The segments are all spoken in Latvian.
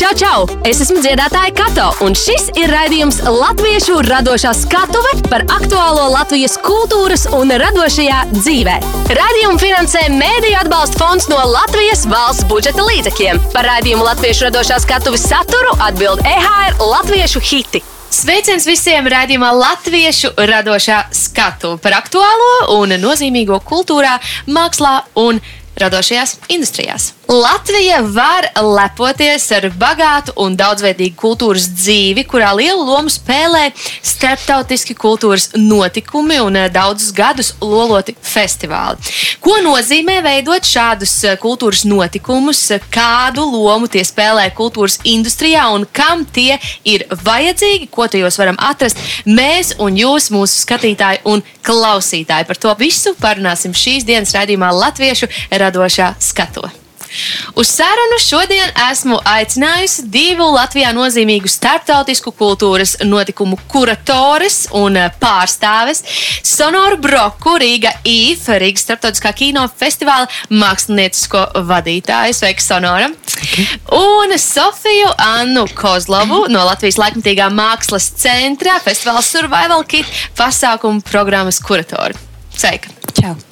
Čau, čau! Es esmu dziedātāja Kato, un šis ir raidījums Latviešu radošā skatuve par aktuālo Latvijas kultūras un radošajā dzīvē. Raidījumu finansē Mēdīļu atbalsta fonds no Latvijas valsts budžeta līdzekļiem. Par raidījumu Latviešu radošā skatuves saturu atbild EHR Latviešu hiti. Sveiciens visiem raidījumā Latviešu radošā skatu par aktuālo un nozīmīgo kultūrā, mākslā un radošajās industrijās. Latvija var lepoties ar bagātu un daudzveidīgu kultūras dzīvi, kurā lielu lomu spēlē starptautiski kultūras notikumi un eh, daudzus gadus loloti festivāli. Ko nozīmē veidot šādus eh, kultūras notikumus, kādu lomu tie spēlē kultūras industrijā un kam tie ir vajadzīgi, ko tajos varam atrast mēs un jūs, mūsu skatītāji un klausītāji. Par to visu parunāsim šīs dienas raidījumā Latviešu radošā skatova. Uz sarunu šodien esmu aicinājusi divu Latvijā nozīmīgu starptautisku kultūras notikumu kuratores un pārstāves - Sonoru Broku, Rīga IF, Rīgas starptautiskā kino festivāla māksliniecisko vadītāju. Sveika, Sonora! Un Sofiju Annu Kozlovu no Latvijas laikmatīgā mākslas centra festivāla Survival Kit pasākumu programmas kuratoru. Sveika! Čau!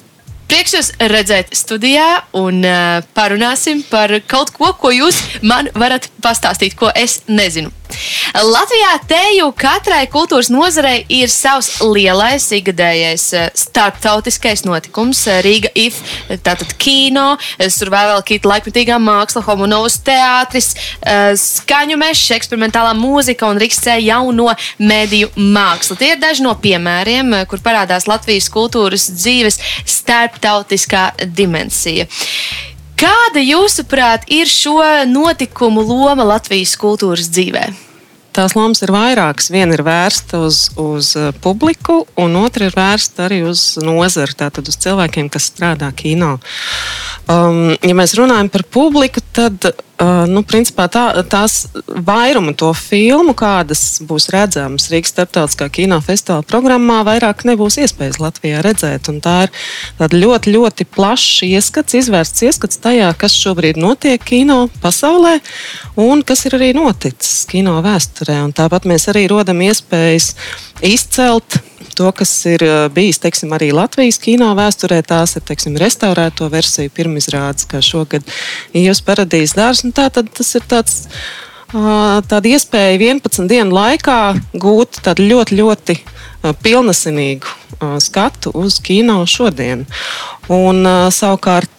Prieks jūs redzēt studijā un uh, parunāsim par kaut ko, ko jūs man varat pastāstīt, ko es nezinu. Latvijā teju katrai kultūras nozarei ir savs lielais ikgadējais starptautiskais notikums. Rīga IF, tātad kino, survival kit, laikmetīgā māksla, homonovs teātris, skaņu mežs, eksperimentālā mūzika un Riksē jauno mediju māksla. Tie ir daži no piemēriem, kur parādās Latvijas kultūras dzīves starptautiskā dimensija. Kāda, jūsuprāt, ir šo notikumu loma Latvijas kultūras dzīvē? Tās lomas ir vairākas. Viena ir vērsta uz, uz uh, publiku, un otra ir vērsta arī uz nozari, tātad uz cilvēkiem, kas strādā kino. Um, ja mēs runājam par publiku, tad nu, principā tā, tās vairumu to filmu, kādas būs redzamas Rīgas starptautiskā kinofestivāla programmā, vairāk nebūs iespējas Latvijā redzēt. Un tā ir ļoti, ļoti plašs ieskats, izvērsts ieskats tajā, kas šobrīd notiek kino pasaulē un kas ir arī noticis kino vēsturē. Un tāpat mēs arī rodam iespējas izcelt to, kas ir eh, bijis teiksim, arī Latvijas kino vēsturē. Tās ir teiksim, restaurēto versiju pirmizrādes, kā šogad Ielas paradīzes dārzs. Tā tad tas ir tāds. Tāda iespēja 11 dienu laikā gūt tādu ļoti, ļoti pilnasinīgu skatu uz kino šodien. Un, savukārt,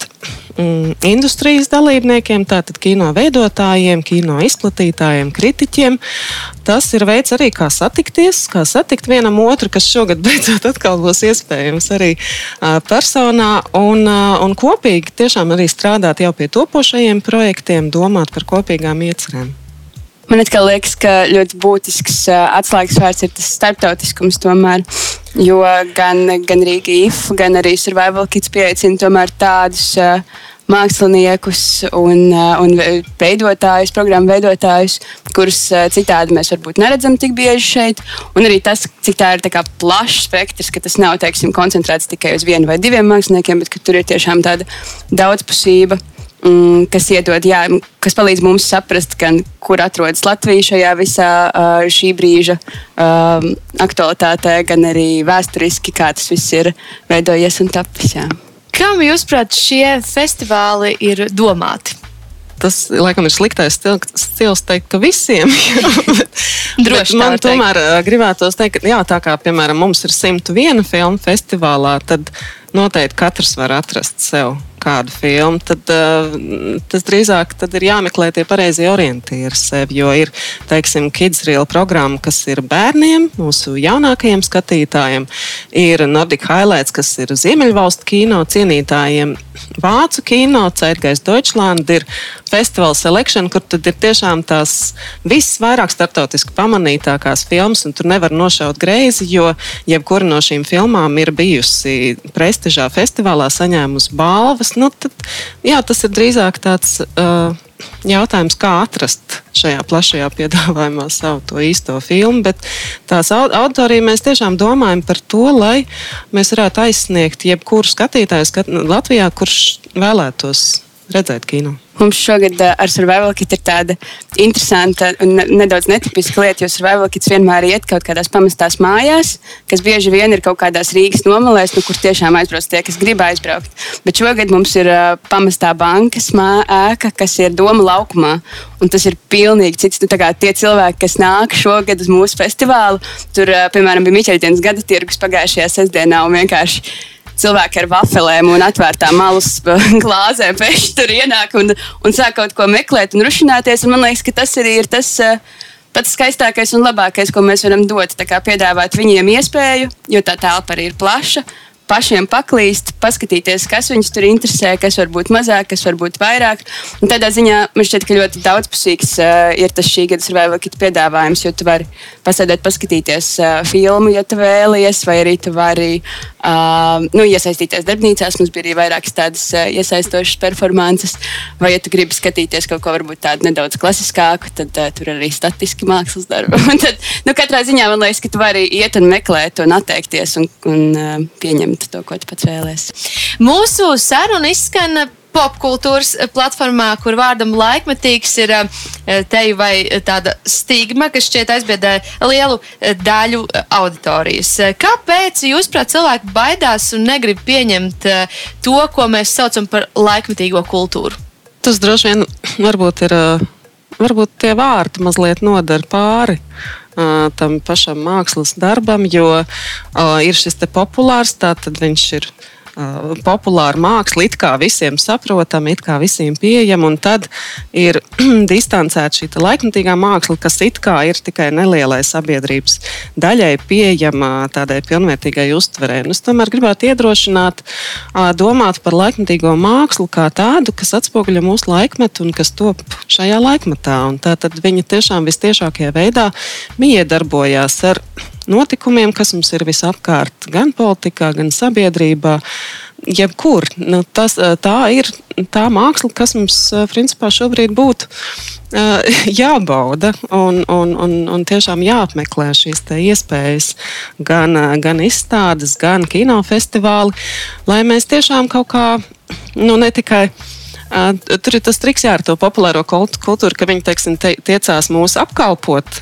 industrijas dalībniekiem, tātad kino veidotājiem, kino izplatītājiem, kritiķiem. Tas ir veids arī, kā satikties, kā satikt vienam otru, kas šogad beidzot atkal būs iespējams arī personā, un, un kopīgi tiešām arī strādāt jau pie topošajiem projektiem, domāt par kopīgām iecerēm. Man liekas, ka ļoti būtisks atslēgas vārds ir tas starptautiskums. Tomēr, jo gan, gan Rīga IF, gan arī Survival Kids pieaicina tādus māksliniekus un, un veidotājus, programmu veidotājus, kurus citādi mēs varbūt neredzam tik bieži šeit. Un arī tas, cik tā ir tā plašs spektrs, ka tas nav teiksim, koncentrēts tikai uz vienu vai diviem māksliniekiem, bet tur ir tiešām tāda daudzpusība. Mm, kas iedod, jā, kas palīdz mums saprast, gan, kur atrodas Latvija šajā visā šī brīža aktualitātē, gan arī vēsturiski, kā tas viss ir veidojies un tapis. Jā. Kam, jūsuprāt, šie festivāli ir domāti? tas laikam ir sliktais stils teikt, ka visiem. Droši man tomēr uh, gribētos teikt, ka jā, tā kā piemēram mums ir 101 filmu festivālā, tad noteikti katrs var atrast sev kādu filmu, tad uh, tas drīzāk tad ir jāmeklē tie pareizie orientieri sev. Jo ir, teiksim, Kids Real programma, kas ir bērniem, mūsu jaunākajiem skatītājiem, ir Nordic Highlights, kas ir Ziemeļvalstu kino cienītājiem, Vācu kino, Ceirgais Deutschland, ir Festival Selection, kur tad ir tiešām tās visvairāk startautiski pamanītākās filmas, un tur nevar nošaut greizi, jo jebkura no šīm filmām ir bijusi prestižā festivālā, saņēmusi balvas tas, nu, tad, jā, tas ir drīzāk tāds uh, jautājums, kā atrast šajā plašajā piedāvājumā savu to īsto filmu. Bet tās auditorija mēs tiešām domājam par to, lai mēs varētu aizsniegt jebkuru skatītāju skat Latvijā, kurš vēlētos redzēt kino. Mums šogad uh, ar Survival Kit ir tāda interesanta un nedaudz netipiska lieta, jo Survival Kits vienmēr iet kaut kādās pamestās mājās, kas bieži vien ir kaut kādās Rīgas nomalēs, nu, kur tiešām aizbrauc tie, kas grib aizbraukt. Bet šogad mums ir uh, pamestā bankas mā, ēka, kas ir Doma laukumā. Un tas ir pilnīgi cits. Nu, tie cilvēki, kas nāk šogad uz mūsu festivālu, tur, uh, piemēram, bija Miķeļdienas gada tirgus pagājušajā sestdienā un vienkārši cilvēki ar vafelēm un atvērtām malus glāzēm pēkšņi tur ienāk un, un sāk kaut ko meklēt un rušināties. Un man liekas, ka tas arī ir tas. Uh, pats skaistākais un labākais, ko mēs varam dot. Piedāvāt viņiem iespēju, jo tā telpa arī ir plaša, pašiem paklīst, paskatīties, kas viņus tur interesē, kas var būt mazāk, kas var būt vairāk. Un tādā ziņā man šķiet, ka ļoti daudzpusīgs uh, ir tas šī gada survival kit piedāvājums, jo tu vari pasēdēt, paskatīties uh, filmu, ja tu vēlies, vai arī tu vari uh, nu, iesaistīties darbnīcās. Mums bija arī vairākas tādas uh, iesaistošas performances, vai, ja tu gribi skatīties kaut ko varbūt tādu nedaudz klasiskāku, tad uh, tur arī statiski mākslas darbi. tad, nu, katrā ziņā man liekas, ka tu vari iet un meklēt un atteikties un, un uh, pieņemt izlemt to, ko tu pats vēlēsies. Mūsu saruna izskan popkultūras platformā, kur vārdam laikmetīgs ir eh, teju vai tāda stigma, kas šķiet aizbiedē lielu eh, daļu eh, auditorijas. Kāpēc, jūsuprāt, cilvēki baidās un negrib pieņemt to, ko mēs saucam par laikmetīgo kultūru? Tas droši vien varbūt ir, varbūt tie vārdi mazliet nodara pāri tam pašam mākslas darbam, jo ir šis populārs, tātad viņš ir uh, populāra māksla, it kā visiem saprotama, it kā visiem pieejama, tad ir distancēta šī laikmatīgā māksla, kas it kā ir tikai nelielai sabiedrības daļai pieejama tādai pilnvērtīgai uztverē. Un es tomēr gribētu iedrošināt, uh, domāt par laikmatīgo mākslu kā tādu, kas atspoguļo mūsu laikmetu un kas top šajā laikmetā. Un tā tad viņi tiešām vistiešākajā veidā miedarbojās ar notikumiem, kas mums ir visapkārt, gan politikā, gan sabiedrībā. Jebkur. Nu, tas, tā ir tā māksla, kas mums principā šobrīd būtu jābauda un, un, un, un tiešām jāapmeklē šīs iespējas, gan, gan izstādes, gan kinofestivāli, lai mēs tiešām kaut kā, nu, ne tikai. Tur ir tas triks, jā, ar to populāro kultūru, ka viņi teiksim, te, tiecās mūs apkalpot,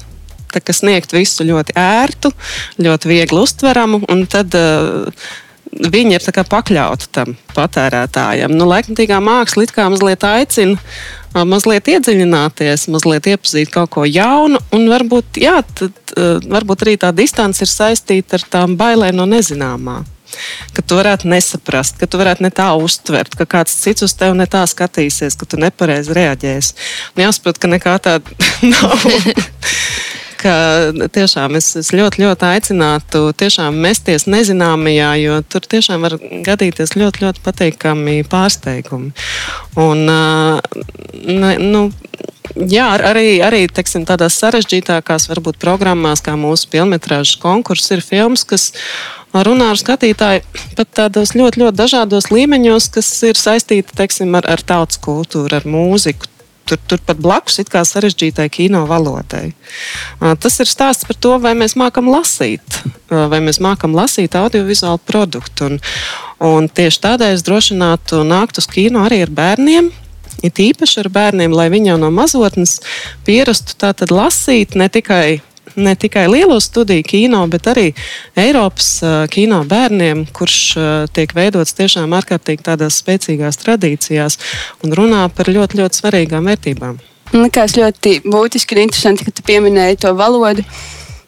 sniegt visu ļoti ērtu, ļoti viegli uztveramu. Tad, uh, Viņi ir pakļauti tam patērētājam. Nu, laikmatīgā māksla it kā mazliet aicina uh, mazliet iedziļināties, mazliet iepazīt kaut ko jaunu. Un varbūt, jā, tad, uh, varbūt arī tā distance ir saistīta ar tām bailēm no nezināmā. Ka tu varētu nesaprast, ka tu varētu ne tā uztvert, ka kāds cits uz tevi ne tā skatīsies, ka tu nepareizi reaģēsi. Un jāsaprot, ka nekā tāda nav ka tiešām es, es ļoti, ļoti aicinātu tiešām mesties nezināmajā, jo tur tiešām var gadīties ļoti, ļoti patīkami pārsteigumi. Un, ne, nu, Jā, arī, arī teksim, tādās sarežģītākās, varbūt programmās, kā mūsu filmas konkurss, ir filmas, kas runā ar skatītāju pat tādos ļoti, ļoti dažādos līmeņos, kas ir saistīti teksim, ar, ar tautas kultūru, ar mūziku tur, turpat blakus ir sarežģītai kino valodai. Tas ir stāsts par to, vai mēs mākam lasīt, vai mēs mākam lasīt audiovizuālu produktu. Un, un tieši tādēļ es drošinātu nākt uz kino arī ar bērniem. Ir īpaši ar bērniem, lai viņi jau no mazotnes pierastu lasīt ne tikai ne tikai lielo studiju kino, bet arī Eiropas uh, kino bērniem, kurš uh, tiek veidots tiešām ārkārtīgi tādās spēcīgās tradīcijās un runā par ļoti, ļoti svarīgām vērtībām. Man liekas, ļoti būtiski un interesanti, ka tu pieminēji to valodu.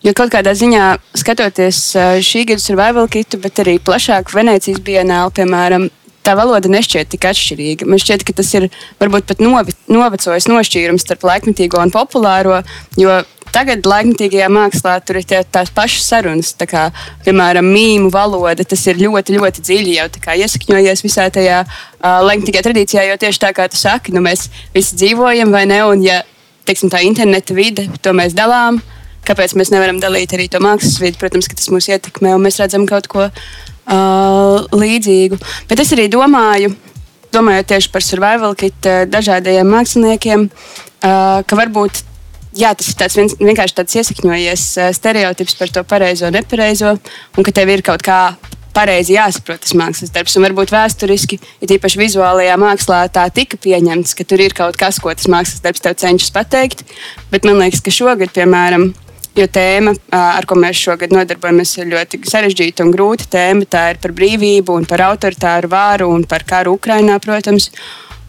Jo kaut kādā ziņā, skatoties šī gada survival kitu, bet arī plašāk Venecijas bienāli, piemēram, tā valoda nešķiet tik atšķirīga. Man šķiet, ka tas ir varbūt pat novi, novecojis nošķīrums starp laikmetīgo un populāro, jo Tagad laikmatīgajā mākslā tur ir tie, tās pašas sarunas, kā, piemēram, mīmu valoda. Tas ir ļoti, ļoti dziļi jau iesakņojies visā tajā uh, laikmatīgajā tradīcijā, jo tieši tā kā tu saki, nu, mēs visi dzīvojam, vai ne? Un, ja teiksim, tā interneta vide, to mēs dalām, kāpēc mēs nevaram dalīt arī to mākslas vidi? Protams, ka tas mūs ietekmē un mēs redzam kaut ko uh, līdzīgu. Bet es arī domāju, domājot tieši par survival kit dažādajiem māksliniekiem, uh, ka varbūt jā, tas ir tāds vien, vienkārši tāds iesakņojies stereotips par to pareizo un nepareizo, un ka tev ir kaut kā pareizi jāsaprot tas mākslas darbs. Un varbūt vēsturiski, ja tīpaši vizuālajā mākslā, tā tika pieņemts, ka tur ir kaut kas, ko tas mākslas darbs tev cenšas pateikt. Bet man liekas, ka šogad, piemēram, Jo tēma, ar ko mēs šogad nodarbojamies, ir ļoti sarežģīta un grūta tēma. Tā ir par brīvību, par autoritāru vāru un par karu Ukrajinā, protams.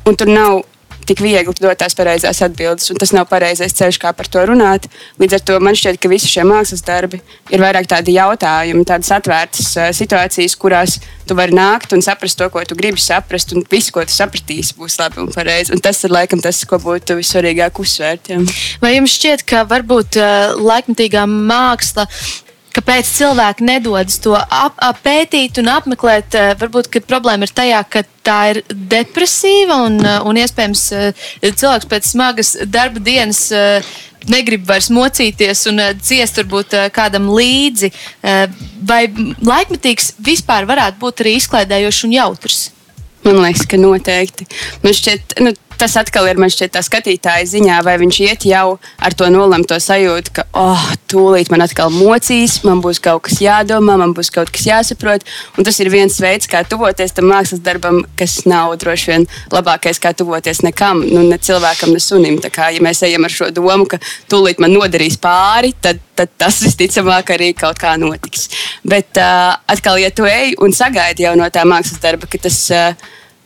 Un tur nav tik viegli dot tās pareizās atbildes, un tas nav pareizais ceļš, kā par to runāt. Līdz ar to man šķiet, ka visi šie mākslas darbi ir vairāk tādi jautājumi, tādas atvērtas uh, situācijas, kurās tu vari nākt un saprast to, ko tu gribi saprast, un viss, ko tu sapratīsi, būs labi un pareizi. Un tas ir laikam tas, ko būtu vissvarīgāk uzsvērt. Jā. Vai jums šķiet, ka varbūt uh, laikmatīgā māksla kāpēc cilvēki nedodas to ap, ap pētīt un apmeklēt. Eh, varbūt problēma ir tajā, ka tā ir depresīva un, eh, un iespējams eh, cilvēks pēc smagas darba dienas negrib vairs mocīties un ciest varbūt kādam līdzi. Vai laikmetīgs vispār varētu būt arī izklaidējošs un jautrs? Man liekas, ka noteikti. Man šķiet, nu, tas atkal ir šķiet, tā skatītāja ziņā, vai viņš iet jau ar to nolemto sajūtu, ka, oh, tūlīt man atkal mocīs, man būs kaut kas jādomā, man būs kaut kas jāsaprot. Un tas ir viens veids, kā tuvoties tam mākslas darbam, kas nav droši vien labākais, kā tuvoties nekam, nu, ne cilvēkam, ne sunim. Tā kā ja mēs ejam ar šo domu, ka tūlīt man nodarīs pāri, tad, tad tas visticamāk arī kaut kā notiks. Bet uh, atkal, ja tu ej un sagaidi jau no tā mākslas darba, ka tas uh,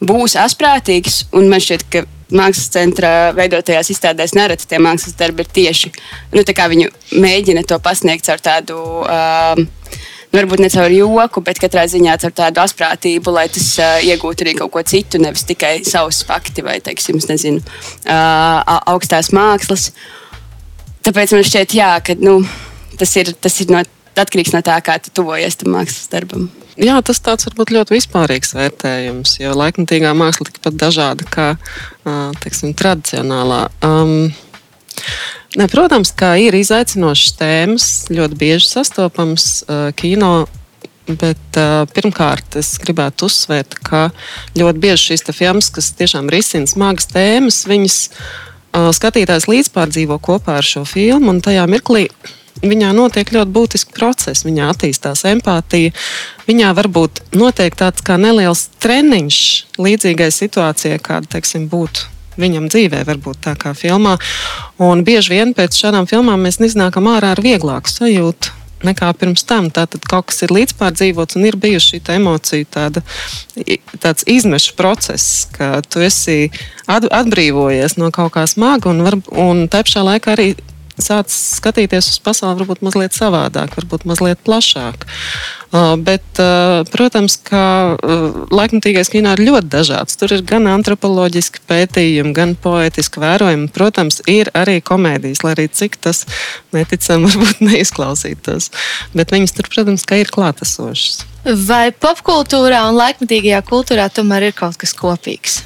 būs asprātīgs, un man šķiet, ka mākslas centra veidotajās izstādēs nereti tie mākslas darbi ir tieši. Nu, viņu mēģina to pasniegt ar tādu. Nu, varbūt ne caur joku, bet katrā ziņā ar tādu asprātību, lai tas uh, iegūtu arī kaut ko citu, nevis tikai savus fakti vai, teiksim, nezinu, uh, augstās mākslas. Tāpēc man šķiet, jā, ka nu, tas ir, tas ir no, atkarīgs no tā, kā tu tuvojies tam mākslas darbam. Jā, tas tāds varbūt ļoti vispārīgs vērtējums, jo laikmatīgā māksla ir tikpat dažāda kā teiksim, tradicionālā. Um, ne, protams, kā ir izaicinošas tēmas, ļoti bieži sastopamas uh, kino. Bet, uh, pirmkārt, es gribētu uzsvērt, ka ļoti bieži šīs filmas, kas tiešām risina smagas tēmas, viņas uh, skatītājs līdzpārdzīvo kopā ar šo filmu. Tajā mirklī viņā notiek ļoti būtiski procesi. Viņā attīstās empātija. Viņā varbūt notiek tāds kā neliels treniņš līdzīgai situācijai, kāda teiksim, būtu viņam dzīvē, varbūt tā kā filmā. Un bieži vien pēc šādām filmām mēs iznākam ārā ar vieglāku sajūtu. Nekā pirms tam. Tātad kaut kas ir līdzpārdzīvots un ir bijusi šī emocija, tāda, tāds izmešu process, ka tu esi atbrīvojies no kaut kā smaga un, var, un tā pašā laikā arī sāc skatīties uz pasauli varbūt mazliet savādāk, varbūt mazliet plašāk. Uh, bet, uh, protams, ka uh, laikmatīgais kino ir ļoti dažāds. Tur ir gan antropoloģiski pētījumi, gan poetiski vērojumi. Protams, ir arī komēdijas, lai arī cik tas neticami varbūt neizklausītos. Bet viņas tur, protams, ir klātesošas. Vai popkultūrā un laikmatīgajā kultūrā tomēr ir kaut kas kopīgs?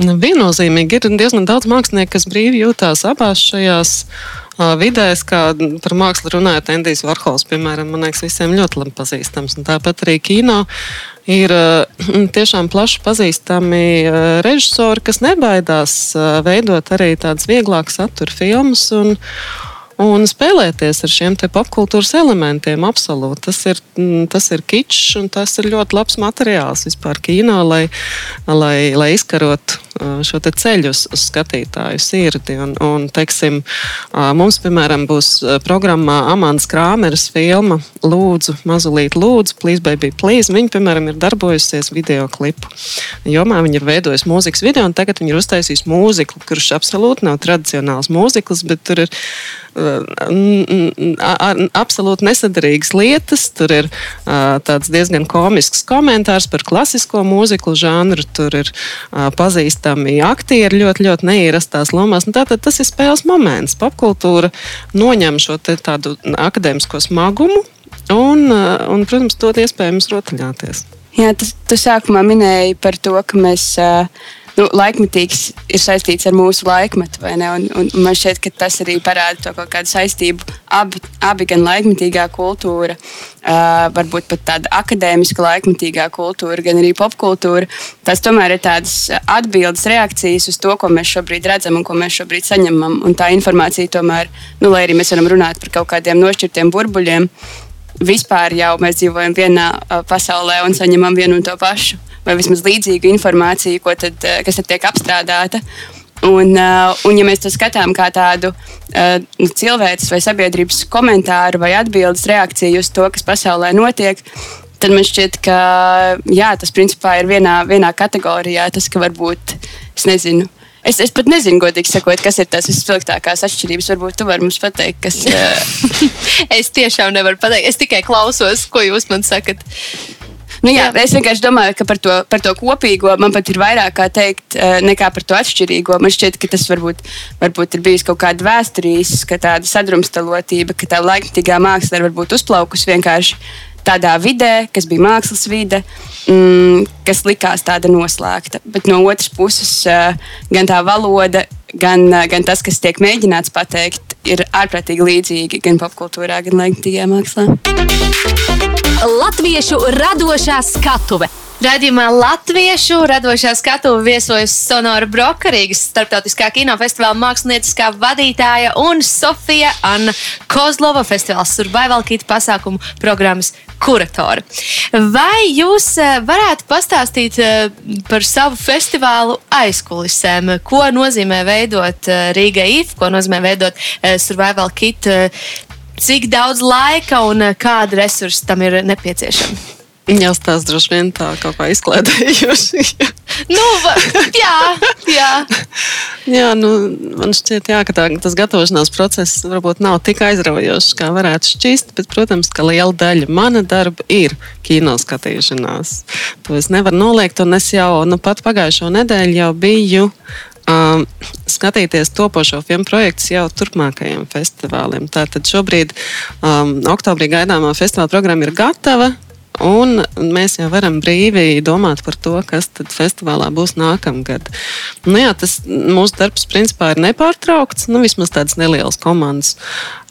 Viennozīmīgi ir diezgan daudz mākslinieku, kas brīvi jūtās abās šajās vidēs, kā par mākslu runājot, Endijs Varhols, piemēram, man liekas, visiem ļoti labi pazīstams. Un tāpat arī kino ir tiešām plaši pazīstami režisori, kas nebaidās veidot arī tādas vieglākas satura filmas. Un, un spēlēties ar šiem popkultūras elementiem. Absolūti. Tas ir, tas ir kičs un tas ir ļoti labs materiāls vispār kino, lai, lai, lai izkarotu šo ceļu uz, uz skatītāju sirdi. Un, un, teiksim, mums, piemēram, būs programmā Amants Krāmeris filma Lūdzu, mazulīt, lūdzu, please, baby, please. Viņa, piemēram, ir darbojusies video klipu jomā. Viņa ir veidojusi mūzikas video, un tagad viņa ir uztaisījusi mūziku, kurš absolūti nav tradicionāls mūzikls, bet tur ir absolūti nesadarīgas lietas. Tur ir tāds diezgan komisks komentārs par klasisko mūziku žanru. Tur ir pazīstami aktieri ļoti, ļoti neierastās lomās. Nu, tātad tas ir spēles moments. Popkultūra noņem šo tādu akadēmisko smagumu un, un protams, dod iespēju rotaļāties. Jā, tas, tu sākumā minēji par to, ka mēs uh, nu, laikmetīgs ir saistīts ar mūsu laikmetu. Un, un man šķiet, ka tas arī parāda to kaut kādu saistību. Abi, abi gan laikmetīgā kultūra, uh, varbūt pat tāda akadēmiska laikmetīgā kultūra, gan arī popkultūra. Tas tomēr ir tādas atbildes, reakcijas uz to, ko mēs šobrīd redzam un ko mēs šobrīd saņemam. Un tā informācija tomēr, nu, lai arī mēs varam runāt par kaut kādiem nošķirtiem burbuļiem, vispār jau mēs dzīvojam vienā pasaulē un saņemam vienu un to pašu, vai vismaz līdzīgu informāciju, tad, uh, kas tad tiek apstrādāta. Un, uh, un, ja mēs to skatām kā tādu nu, cilvēces vai sabiedrības komentāru vai atbildes reakciju uz to, kas pasaulē notiek, tad man šķiet, ka jā, tas principā ir vienā, vienā kategorijā. Tas, ka varbūt es nezinu. Es, es pat nezinu, godīgi sakot, kas ir tās visspilgtākās atšķirības. Varbūt tu vari mums pateikt, kas. es tiešām nevaru pateikt. Es tikai klausos, ko jūs man sakat. Nu, jā, jā. Es vienkārši domāju, ka par to, par to kopīgo man pat ir vairāk kā teikt, nekā par to atšķirīgo. Man šķiet, ka tas varbūt, varbūt ir bijis kaut kāda vēsturīs, ka tāda sadrumstalotība, ka tā laikmatīgā māksla ir varbūt uzplaukusi vienkārši tādā vidē, kas bija mākslas vide, mm, kas likās tāda noslēgta. Bet no otras puses, gan tā valoda, gan, gan tas, kas tiek mēģināts pateikt, ir ārprātīgi līdzīgi gan popkultūrā, gan laikmatīgajā mākslā. Latviešu radošā skatuve. Radījumā Latviešu radošā skatuve viesojas Sonora Brokarīgas starptautiskā kinofestivāla mākslinieckā vadītāja un Sofija Anna Kozlova festivāla Survival Kit pasākumu programmas kuratore. Vai jūs eh, varētu pastāstīt eh, par savu festivālu aizkulisēm? Ko nozīmē veidot eh, Rīgai IF, ko nozīmē veidot Survival Kit cik daudz laika un eh, kāda resursa tam ir nepieciešama? Jā, tas droši vien tā kaut kā izklaidējoši. nu, jā, jā. jā nu, man šķiet, jā, ka tā, tas gatavošanās process varbūt nav tik aizraujošs, kā varētu šķist. Bet, protams, ka liela daļa mana darba ir kino skatīšanās. To es nevaru noliegt, un es jau nu, pat pagājušo nedēļu jau biju um, skatīties topošo filmu projektus jau turpmākajiem festivāliem. Tātad šobrīd um, oktobrī gaidāmā festivāla programma ir gatava. Un mēs jau varam brīvi domāt par to, kas tad festivālā būs nākamgad. Nu, jā, tas mūsu darbs principā ir nepārtraukts, nu, vismaz tādas nelielas komandas.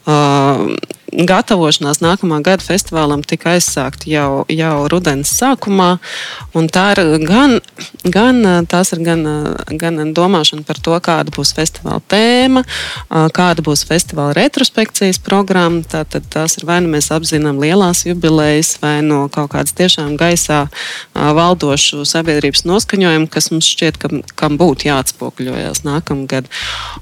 Uh, gatavošanās nākamā gada festivālam tika aizsākta jau, jau rudens sākumā. Tā ir gan, gan, tās ir gan, gan domāšana par to, kāda būs festivāla tēma, kāda būs festivāla retrospekcijas programma. Tātad tās ir vai nu mēs apzinām lielās jubilejas, vai no kaut kādas tiešām gaisā valdošu sabiedrības noskaņojumu, kas mums šķiet, ka, kam būtu jāatspoguļojas nākamgad.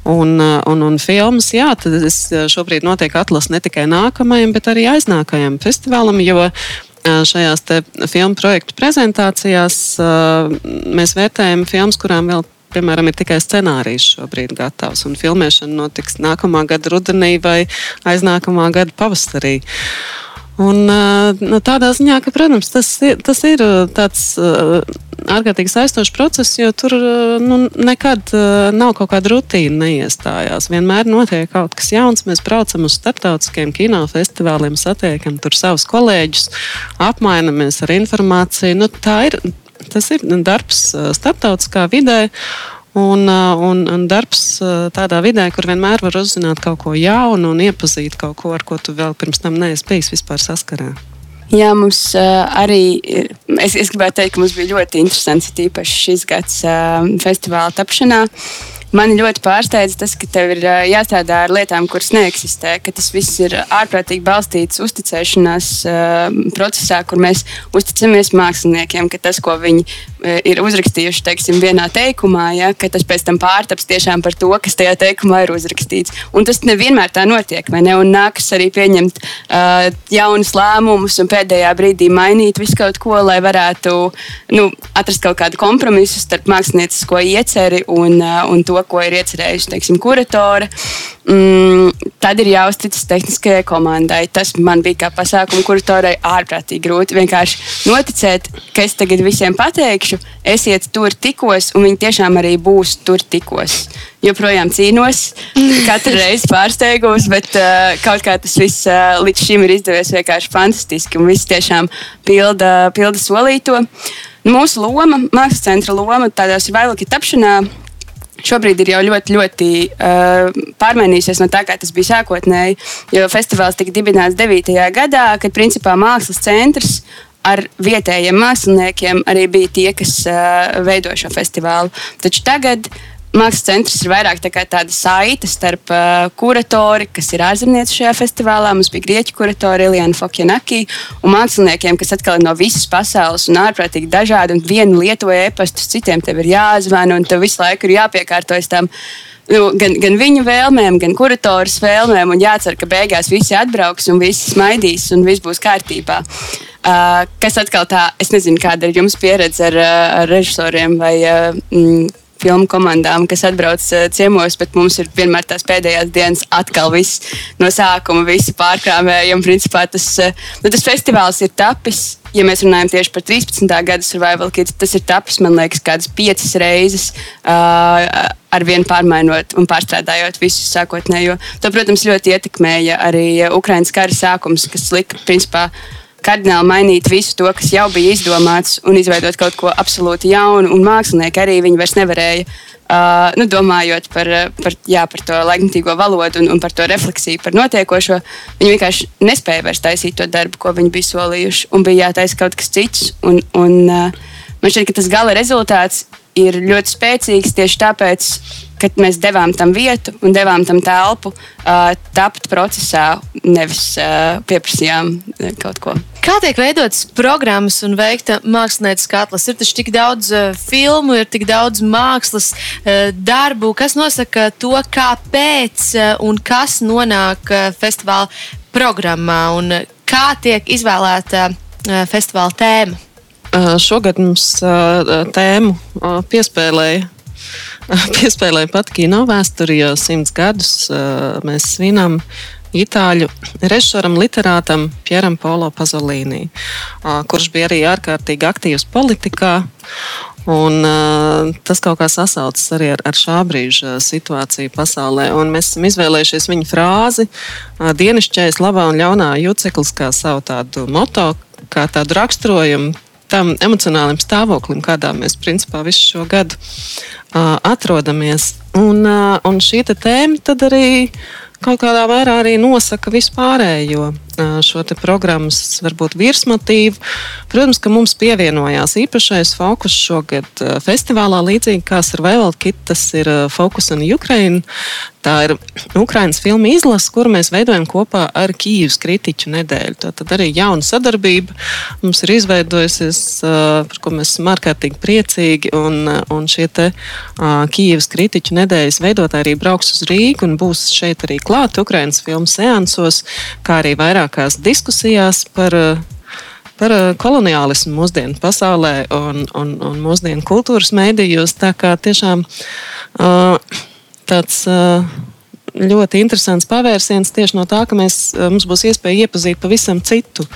Un, un, un filmas, jā, tad šobrīd notiek atlases ne tikai nākamgad nākamajam, bet arī aiznākajam festivālam. Jo šajās filmu projektu prezentācijās mēs vērtējam filmas, kurām vēl piemēram, ir tikai scenārijs šobrīd gatavs, un filmēšana notiks nākamā gada rudenī vai aiznākamā gada pavasarī. Un, tādā ziņā, ka, protams, tas ir, tas ir tāds ārkārtīgi saistošs process, jo tur nu, nekad nav kaut kāda rutīna neiestājās. Vienmēr notiek kaut kas jauns. Mēs braucam uz starptautiskiem kinofestivāliem, satiekam tur savus kolēģus, apmainamies ar informāciju. Nu, ir, tas ir darbs starptautiskā vidē. Un, uh, un, un darbs uh, tādā vidē, kur vienmēr var uzzināt kaut ko jaunu un iepazīt kaut ko, ar ko tu vēl pirms tam neesi bijis vispār saskarā. Jā, mums uh, arī ir. Es, es gribētu teikt, ka mums bija ļoti interesants, tīpaši šis gads uh, festivāla tapšanā. Uh, Mani ļoti pārsteidz tas, ka tev ir jāstrādā ar lietām, kuras neeksistē, ka tas viss ir ārprātīgi balstīts uzticēšanās procesā, kur mēs uzticamies māksliniekiem, ka tas, ko viņi ir uzrakstījuši teiksim, vienā teikumā, ja, ka tas pēc tam pārtaps tiešām par to, kas tajā teikumā ir uzrakstīts. Un tas nevienmēr tā notiek, vai ne? Un nākas arī pieņemt uh, jaunus lēmumus un pēdējā brīdī mainīt visu kaut ko, lai varētu nu, atrast kaut kādu kompromisu starp māksliniecisko ieceri un, uh, un to, ko ir iecerējusi teiksim, kuratore, mm, tad ir jāuzticas tehniskajai komandai. Tas man bija kā pasākuma kuratorei ārprātīgi grūti. Vienkārši noticēt, ka es tagad visiem pateikšu, esiet tur tikos, un viņi tiešām arī būs tur tikos. Joprojām cīnos, katru reizi pārsteigos, bet uh, kaut kā tas viss uh, līdz šim ir izdevies vienkārši fantastiski, un viss tiešām pilda, pilda solīto. Mūsu loma, mākslas centra loma, tādā ir vairāk tapšanā, šobrīd ir jau ļoti, ļoti uh, pārmainījusies no tā, kā tas bija sākotnēji. Jo festivāls tika dibināts 9. gadā, kad principā mākslas centrs ar vietējiem māksliniekiem arī bija tie, kas uh, veido šo festivālu. Taču tagad Mākslas centrs ir vairāk tā tāda saite starp uh, kuratori, kas ir ārzemnieci šajā festivālā. Mums bija grieķu kuratori Iliana Fokjanaki un māksliniekiem, kas atkal ir no visas pasaules un ārprātīgi dažādi. Un vienu lietoja e-pastus, citiem tev ir jāzvana un tev visu laiku ir jāpiekārtojas tam. Nu, gan, gan viņu vēlmēm, gan kuratoras vēlmēm, un jācer, ka beigās visi atbrauks un visi smaidīs un viss būs kārtībā. Uh, kas atkal tā, es nezinu, kāda ir jums pieredze ar, ar režisoriem vai uh, mm, filmu komandām, kas atbrauc uh, ciemos, bet mums ir vienmēr tās pēdējās dienas atkal viss no sākuma, visi pārkrāmējumi. Principā tas, uh, nu, tas festivāls ir tapis. Ja mēs runājam tieši par 13. gada survival kits, tas ir tapis, man liekas, kādas piecas reizes, uh, ar vienu pārmainot un pārstrādājot visu sākotnējo. To, protams, ļoti ietekmēja arī Ukraiņas kara sākums, kas lika, principā, uh, kardināli mainīt visu to, kas jau bija izdomāts, un izveidot kaut ko absolūti jaunu. Un mākslinieki arī viņi vairs nevarēja, uh, nu, domājot par, par, jā, par to laikmatīgo valodu un, un par to refleksiju par notiekošo, viņi vienkārši nespēja vairs taisīt to darbu, ko viņi bija solījuši, un bija jātaisa kaut kas cits. Un, un, uh, man šķiet, ka tas gala rezultāts ir ļoti spēcīgs tieši tāpēc, ka mēs devām tam vietu un devām tam telpu, uh, tapt procesā, nevis uh, pieprasījām kaut ko. Kā tiek veidotas programmas un veikta mākslinieckā atlase? Ir taču tik daudz uh, filmu, ir tik daudz mākslas uh, darbu, kas nosaka to, kāpēc uh, un kas nonāk uh, festivāla programmā un uh, kā tiek izvēlēta uh, festivāla tēma. Šogad mums tēmu piespēlēja. Piespēlēja pat kino vēsturi, jo simts gadus mēs svinam itāļu režisoram, literātam Pieram Polo Pazolīnī, kurš bija arī ārkārtīgi aktīvs politikā. Un, uh, tas kaut kā sasaucas arī ar, ar šā brīža situāciju pasaulē. Un mēs esam izvēlējušies viņa frāzi, uh, dienasčais, labā un ļaunā juceklis, kā savu tādu moto, kā tādu raksturojumu tam emocionālam stāvoklim, kādā mēs principā visu šo gadu uh, atrodamies. Un, uh, un šī tēma tad arī kaut kādā mērā arī nosaka vispārējo šo programmas varbūt virsmotīvu. Protams, ka mums pievienojās īpašais fokus šogad festivālā, līdzīgi kā ar Vēl Kit, tas ir Focus on Ukraine. Tā ir Ukraiņas filmu izlase, kuru mēs veidojam kopā ar Kīivas kritiķu nedēļu. Tā tad arī jauna sadarbība mums ir izveidojusies, par ko mēs esam ārkārtīgi priecīgi. Un, un šie te Kīivas kritiķu nedēļas veidotāji arī brauks uz Rīgu un būs šeit arī klāt Ukraiņas filmu seansos, kā arī vairākās diskusijās par par koloniālismu mūsdienu pasaulē un, un, un mūsdienu kultūras mēdījos. Tā kā tiešām uh, tāds. Ļoti interesants pavērsiens tieši no tā, ka mēs, mums būs iespēja iepazīt pavisam citu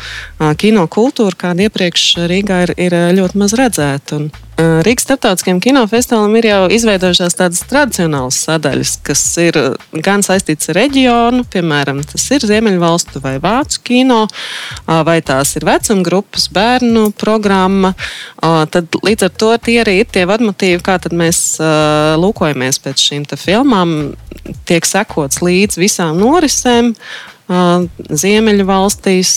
kino kultūru, kāda iepriekš Rīgā ir, ir ļoti maz redzēta. Un Rīgas starptautiskajam kinofestivālam ir jau izveidojušās tādas tradicionālas sadaļas, kas ir gan saistītas ar reģionu, piemēram, tas ir Ziemeļvalstu vai Vācu kino, vai tās ir vecuma grupas, bērnu programma. Tad līdz ar to tie arī ir tie vadmotīvi, kā mēs lūkojamies pēc šīm filmām. Tiek sekots līdz visām norisēm Ziemeļu valstīs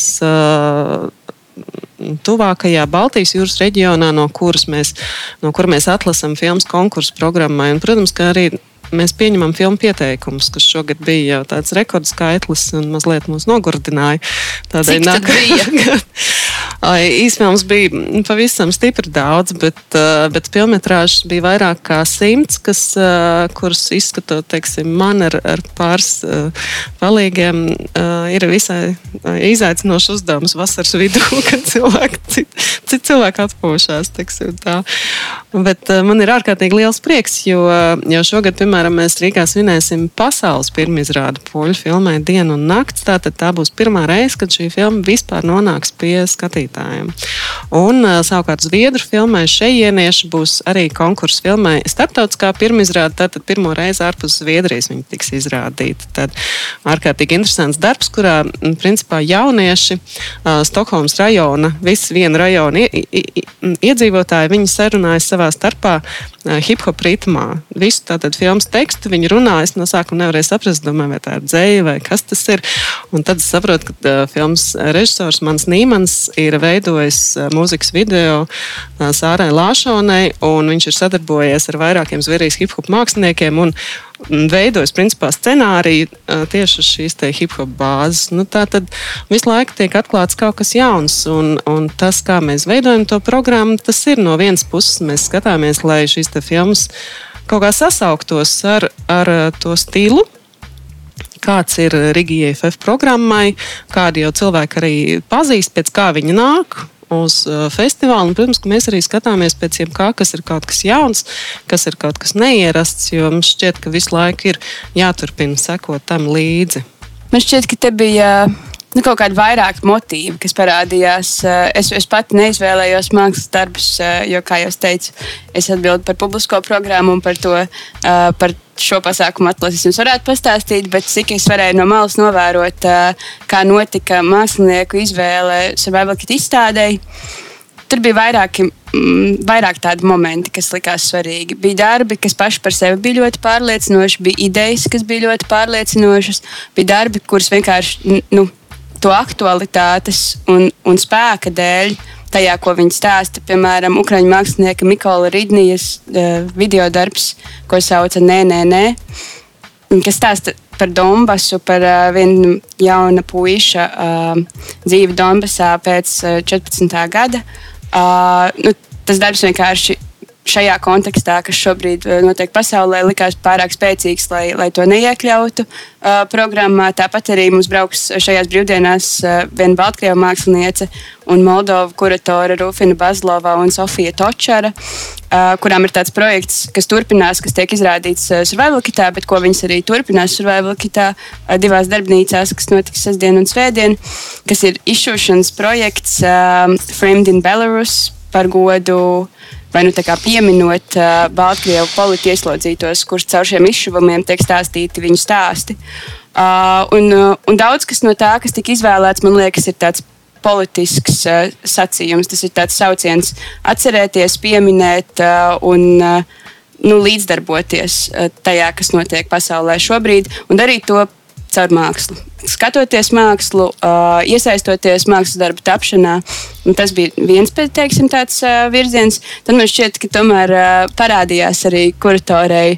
tuvākajā Baltijas jūras reģionā, no kuras mēs, no kur mēs atlasām filmas konkursu programmai. Un, protams, ka arī mēs pieņemam filmu pieteikumus, kas šogad bija jau tāds rekordskaitlis un mazliet mūs nogurdināja. Tādēļ nāk, Īsfilms bija pavisam stipri daudz, bet, bet filmetrāžas bija vairāk kā simts, kas, kurus izskatot, teiksim, man ar, ar pāris palīgiem, ir visai izaicinošs uzdevums vasaras vidū, kad cilvēki, citi cit cilvēki atpūšās. Teiksim, tā. bet man ir ārkārtīgi liels prieks, jo, jo šogad, piemēram, mēs Rīgā svinēsim pasaules pirmizrādu poļu filmai Dienu un nakts. Tātad tā būs pirmā reize, kad šī filma vispār nonāks pie skatītājiem. Un savukārt Zviedru filmai šejienieši būs arī konkursu filmai starptautiskā pirmizrāde, tātad pirmo reizi ārpus Zviedrijas viņa tiks izrādīta. Tad ārkārtīgi interesants darbs, kurā principā jaunieši uh, Stokholmas rajona, visi viena rajona iedzīvotāji, viņi sarunājas savā starpā hip hop ritmā. Visu tātad filmas tekstu viņi runā. Es no sākuma nevarēju saprast, domāju, vai tā ir dzēja vai kas tas ir. Un tad es saprotu, ka uh, filmas režisors Mans Nīmans ir veidojis uh, mūzikas video uh, Sārai Lāšonai, un viņš ir sadarbojies ar vairākiem Zviedrijas hip hop māksliniekiem. Un, veidojas principā scenāriju tieši uz šīs hip hop bāzes. Nu, tā tad visu laiku tiek atklāts kaut kas jauns, un, un tas, kā mēs veidojam to programmu, tas ir no vienas puses mēs skatāmies, lai šīs filmas kaut kā sasauktos ar, ar to stilu. Kāds ir Rigija FF programmai, kādi jau cilvēki arī pazīst, pēc kā viņi nāk, uz uh, festivālu. Un, protams, ka mēs arī skatāmies pēc jebkā, kas ir kaut kas jauns, kas ir kaut kas neierasts, jo mums šķiet, ka visu laiku ir jāturpina sekot tam līdzi. Man šķiet, ka te bija nu, kaut kādi vairāki motīvi, kas parādījās. Uh, es, es pati neizvēlējos mākslas darbus, uh, jo, kā jau teicu, es atbildu par publisko programmu un par to. Par šo pasākumu atlases jums varētu pastāstīt, bet cik es varēju no malas novērot, kā notika mākslinieku izvēle Survival Kit izstādēji. Tur bija vairāki, mm, vairāk tādi momenti, kas likās svarīgi. Bija darbi, kas paši par sevi bija ļoti pārliecinoši, bija idejas, kas bija ļoti pārliecinošas, bija darbi, kurus vienkārši nu, to aktualitātes un, un spēka dēļ tajā, ko viņi stāsta. Piemēram, Ukrāņu mākslinieka Mikola Rīdnijas uh, video darbs, ko sauca Nē, nē, nē, kas stāsta par Donbasu, par uh, vienu jaunu puiša uh, dzīvi Donbasā pēc uh, 14. gada. Uh, nu, tas darbs vienkārši šajā kontekstā, kas šobrīd eh, notiek pasaulē, likās pārāk spēcīgs, lai, lai to neiekļautu uh, programmā. Tāpat arī mums brauks šajās brīvdienās uh, viena Baltkrievijas māksliniece un Moldova kuratore Rufina Bazlova un Sofija Točara, uh, kurām ir tāds projekts, kas turpinās, kas tiek izrādīts uh, Survival Kitā, bet ko viņas arī turpinās Survival Kitā uh, divās darbnīcās, kas notiks sestdien un svētdien, kas ir izšūšanas projekts uh, Framed in Belarus par godu vai nu pieminot uh, Baltkrievu politieslodzītos, ieslodzītos, kurš caur šiem izšuvumiem tiek stāstīti viņu stāsti. Uh, un, uh, un daudz kas no tā, kas tika izvēlēts, man liekas, ir tāds politisks uh, sacījums. Tas ir tāds sauciens atcerēties, pieminēt uh, un uh, nu, līdzdarboties tajā, kas notiek pasaulē šobrīd, un darīt to caur mākslu. Skatoties mākslu, iesaistoties mākslas darbu tapšanā, tas bija viens teiksim, tāds, virziens. Tad man šķiet, ka tomēr parādījās arī kuratorei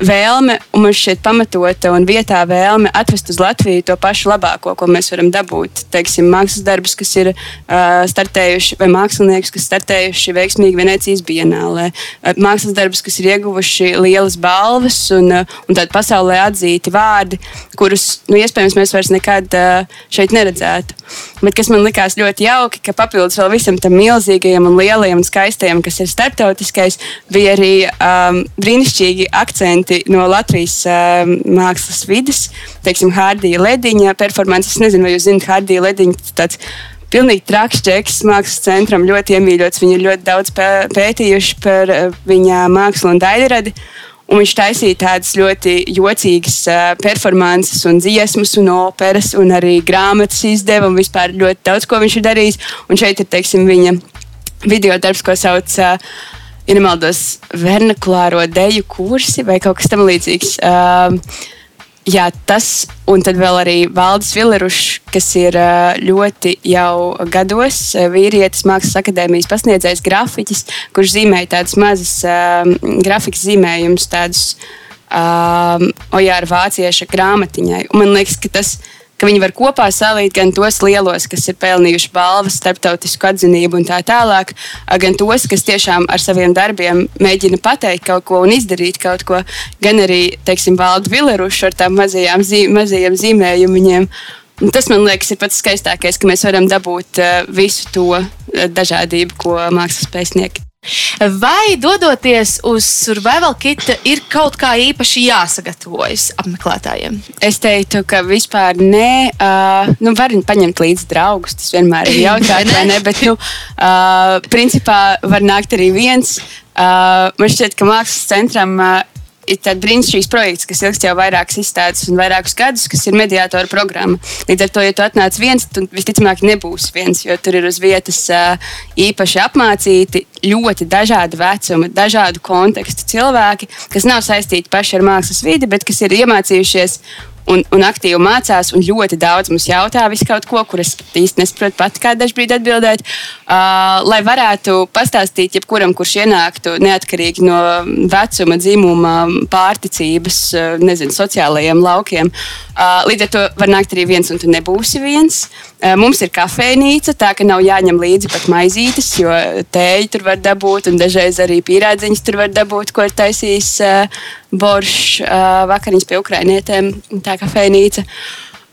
vēlme, un man šķiet pamatota un vietā vēlme atvest uz Latviju to pašu labāko, ko mēs varam dabūt. Teiksim, mākslas darbus, kas ir uh, startējuši, vai mākslinieks, kas startējuši veiksmīgi Venecijas bienālē, uh, mākslas darbus, kas ir ieguvuši lielas balvas un, uh, un tādi pasaulē atzīti vārdi, kurus nu, iespējams mēs vairs nekad uh, šeit neredzētu. Bet kas man likās ļoti jauki, ka papildus vēl visam tam milzīgajam un lielajam un skaistajam, kas ir starptautiskais, bija arī um, brīnišķīgi akcenti ļoti no Latvijas uh, mākslas vidas, teiksim, Hārdija Lediņa performances. Es nezinu, vai jūs zināt, Hārdija Lediņa tāds pilnīgi traks čeks mākslas centram, ļoti iemīļots. Viņi ir ļoti daudz pētījuši par uh, viņa mākslu un daļradi. Un viņš taisīja tādas ļoti jocīgas uh, performances, un dziesmas, un operas, un arī grāmatas izdeva. Un vispār ļoti daudz ko viņš ir darījis. Un šeit ir teiksim, viņa video darbs, ko sauc uh, ja nemaldos, vernakulāro deju kursi vai kaut kas tamlīdzīgs. Uh, jā, tas, un tad vēl arī Valdis Villerušs, kas ir uh, ļoti jau gados uh, vīrietis, mākslas akadēmijas pasniedzējs, grafiķis, kurš zīmēja tādus mazus uh, grafikas zīmējumus, tādus uh, ojāra vācieša grāmatiņai. Un man liekas, ka tas ir ka viņi var kopā salīt gan tos lielos, kas ir pelnījuši balvas, starptautisku atzinību un tā tālāk, gan tos, kas tiešām ar saviem darbiem mēģina pateikt kaut ko un izdarīt kaut ko, gan arī, teiksim, valdu vilerušu ar tām mazajām, zīm, mazajiem zīmējumiem. Tas man liekas, ir pats skaistākais, ka mēs varam dabūt uh, visu to uh, dažādību, ko mākslas spēj sniegt. Vai dodoties uz survival kit, ir kaut kā īpaši jāsagatavojas apmeklētājiem? Es teiktu, ka vispār nē, uh, nu, var paņemt līdzi draugus. Tas vienmēr ir jautājums, vai ne? Bet, nu, uh, principā var nākt arī viens. Uh, man šķiet, ka mākslas centram uh, ir tāds brīnišķīgs projekts, kas ilgst jau vairākas izstādes un vairākus gadus, kas ir mediātora programma. Līdz ar to, ja tu atnāc viens, tad visticamāk nebūs viens, jo tur ir uz vietas īpaši apmācīti ļoti dažādu vecumu, dažādu kontekstu cilvēki, kas nav saistīti paši ar mākslas vidi, bet kas ir iemācījušies un, un aktīvi mācās, un ļoti daudz mums jautā visu kaut ko, kur es īsti nesaprotu pat, kā dažkārt atbildēt. Uh, lai varētu pastāstīt jebkuram, kurš ienāktu neatkarīgi no vecuma, dzimuma, pārticības, uh, nezinu, sociālajiem laukiem. Uh, līdz ar to var nākt arī viens, un tu nebūsi viens. Uh, mums ir kafejnīca, tā ka nav jāņem līdzi pat maizītes, jo tēju tur var dabūt, un dažreiz arī pīrādziņas tur var dabūt, ko ir taisījis. Uh, boršs, uh, vakariņas pie ukrainietēm, tā kafejnīca.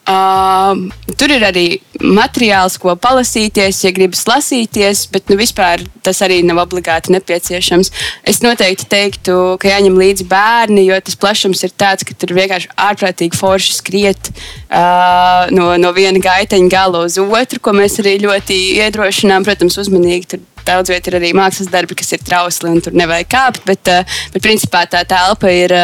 Uh, tur ir arī materiāls, ko palasīties, ja gribas lasīties, bet nu, vispār tas arī nav obligāti nepieciešams. Es noteikti teiktu, ka jāņem līdzi bērni, jo tas plašums ir tāds, ka tur vienkārši ārprātīgi forši skriet uh, no, no viena gaiteņa gala uz otru, ko mēs arī ļoti iedrošinām. Protams, uzmanīgi tur daudz vietā ir arī mākslas darbi, kas ir trausli un tur nevajag kāpt, bet, bet principā tā telpa ir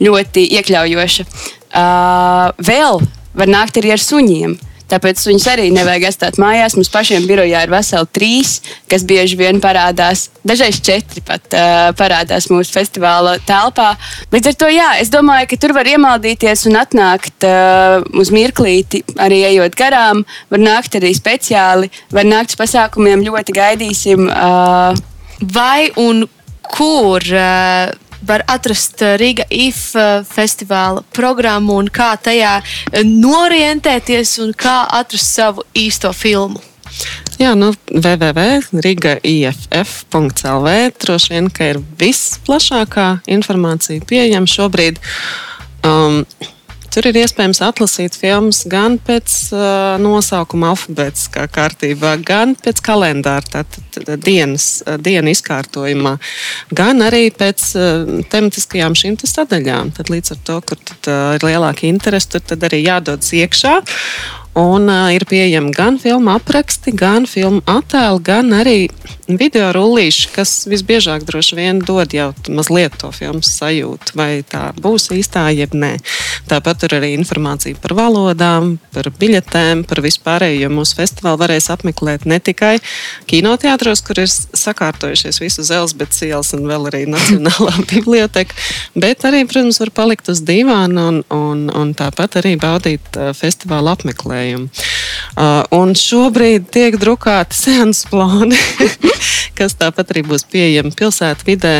ļoti iekļaujoša. Uh, vēl var nākt arī ar suņiem. Tāpēc viņus arī nevajag atstāt mājās. Mums pašiem birojā ir veseli trīs, kas bieži vien parādās. Dažreiz četri pat uh, parādās mūsu festivāla telpā. Līdz ar to, jā, es domāju, ka tur var iemaldīties un atnākt uh, uz mirklīti, arī ejot garām. Var nākt arī speciāli, var nākt uz pasākumiem, ļoti gaidīsim. Uh, Vai un kur? Uh var atrast eh, Riga IF eh, festivāla programmu un kā tajā eh, norientēties un kā atrast savu īsto filmu. Jā, nu, www.riga.iff.lv droši vien, ka ir visplašākā informācija pieejama šobrīd. Um, Tur ir iespējams atlasīt filmas gan pēc uh, nosaukuma alfabētiskā kārtībā, gan pēc kalendāra, tātad dienas, dienu izkārtojumā, gan arī pēc uh, tematiskajām šīm sadaļām. Tad līdz ar to, kur tad, uh, ir lielāka interese, tur arī jādodas iekšā. Un uh, ir pieejami gan filmu apraksti, gan filmu attēli, gan arī video rullīši, kas visbiežāk droši vien dod jau mazliet to filmu sajūtu, vai tā būs īstā, jeb nē. Tāpat tur arī informācija par valodām, par biļetēm, par vispārējo, jo mūsu festivālu varēs apmeklēt ne tikai kinoteātros, kur ir sakārtojušies visu Zelzbetas ielas un vēl arī Nacionālā biblioteka, bet arī, protams, var palikt uz divāna un, un, un tāpat arī baudīt festivālu apmeklējumu. Uh, un šobrīd tiek drukāti seansu plāni, kas tāpat arī būs pieejami pilsētvidē.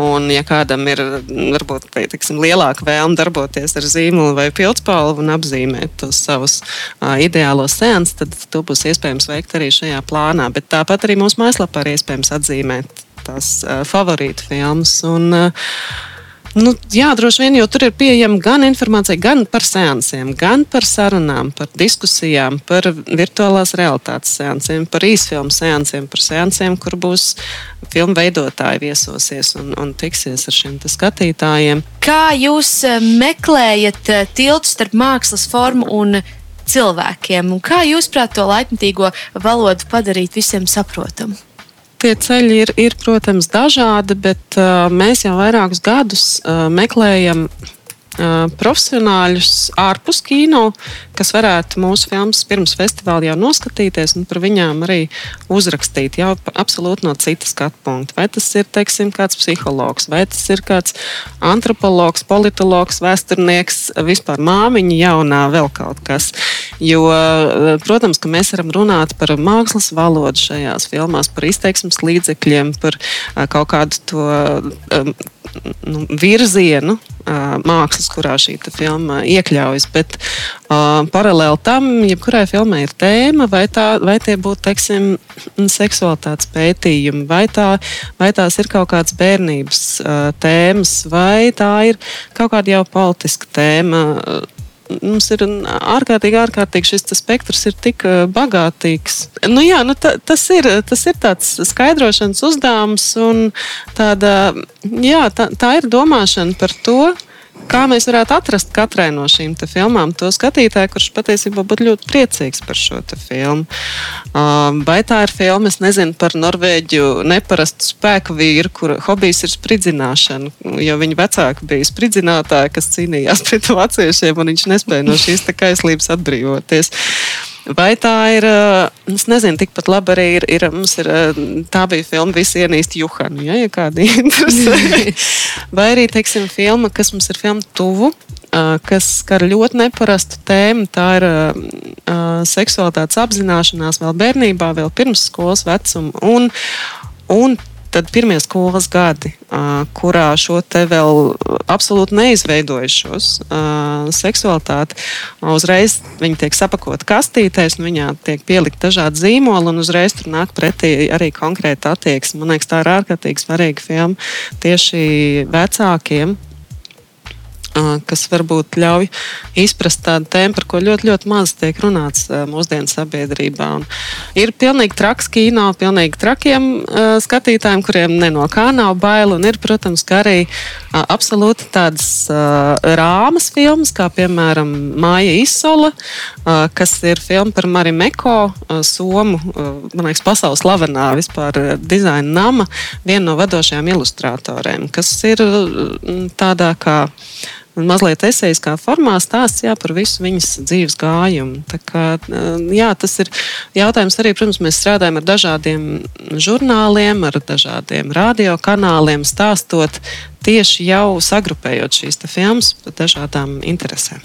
Un, ja kādam ir varbūt teiksim, lielāka vēlme darboties ar zīmolu vai pildspalvu un apzīmēt tos savus uh, ideālos seansus, tad to būs iespējams veikt arī šajā plānā. Bet tāpat arī mūsu mājaslapā ir iespējams atzīmēt tās uh, favorītu filmas. Un, uh, Nu, jā, droši vien, jo tur ir pieejama gan informācija gan par sēnciem, gan par sarunām, par diskusijām, par virtuālās realitātes sēnciem, par īsfilmu sēnciem, par sēnciem, kur būs filmu veidotāji viesosies un, un tiksies ar šiem skatītājiem. Kā jūs eh, meklējat eh, tiltu starp mākslas formu un cilvēkiem? Un kā jūs prāt to laikmatīgo valodu padarīt visiem saprotamu? Tie ceļi ir, ir protams, dažādi, bet uh, mēs jau vairākus gadus uh, meklējam profesionāļus ārpus kino, kas varētu mūsu filmas pirms festivāla jau noskatīties un par viņām arī uzrakstīt jau absolūti no citas skatu punkta. Vai tas ir teiksim, kāds psihologs, vai tas ir kāds antropologs, politologs, vēsturnieks, vispār māmiņa jaunā, vēl kaut kas. Jo, protams, ka mēs varam runāt par mākslas valodu šajās filmās, par izteiksmes līdzekļiem, par kaut kādu to nu, virzienu mākslas, kurā šī filma iekļaujas. Bet paralēli tam, jebkurai filmai ir tēma, vai, tā, vai tie būtu teiksim, seksualitātes pētījumi, vai, tā, vai tās ir kaut kādas bērnības uh, tēmas, vai tā ir kaut kāda jau politiska tēma. Uh, mums ir ārkārtīgi, ārkārtīgi šis spektrs ir tik bagātīgs. Nu, jā, nu, ta, tas, ir, tas ir tāds skaidrošanas uzdevums un tāda, jā, tā, tā ir domāšana par to, kā mēs varētu atrast katrai no šīm filmām to skatītāju, kurš patiesībā būtu ļoti priecīgs par šo filmu. Vai tā ir filma, es nezinu, par Norvēģu neparastu spēku vīru, kura hobijs ir spridzināšana, jo viņa vecāki bija spridzinātāji, kas cīnījās pret vāciešiem, un viņš nespēja no šīs kaislības atbrīvoties. Vai tā ir, es nezinu, tikpat labi arī ir, ir, ir tā bija filma Visi ienīst Juhanu, ja, ja kādi interesē. Vai arī, teiksim, filma, kas mums ir filma tuvu, kas skar ļoti neparastu tēmu. Tā ir seksualitātes apzināšanās vēl bērnībā, vēl pirms skolas vecuma. Un, un tad pirmie skolas gadi, kurā šo te vēl absolūti neizveidojušos seksualitāti, uzreiz viņi tiek sapakoti kastītēs, un viņā tiek pielikt dažādi zīmoli, un uzreiz tur nāk pretī arī konkrēta attieksme. Man liekas, tā ir ārkārtīgi svarīga filma tieši vecākiem kas varbūt ļauj izprast tādu tēmu, par ko ļoti, ļoti maz tiek runāts mūsdienu sabiedrībā. Un ir pilnīgi traks kino, pilnīgi trakiem skatītājiem, kuriem no kā nav bail. Un ir, protams, arī absolūti tādas rāmas filmas, kā piemēram Māja Isola, kas ir filma par Marimeko, Somu, man liekas, pasaules slavenā vispār dizaina nama, viena no vadošajām ilustratoriem, kas ir tādā kā mazliet esejiskā formā stāsts jā, par visu viņas dzīves gājumu. Kā, jā, tas ir jautājums arī, protams, mēs strādājam ar dažādiem žurnāliem, ar dažādiem radiokanāliem, stāstot tieši jau sagrupējot šīs filmas par dažādām interesēm.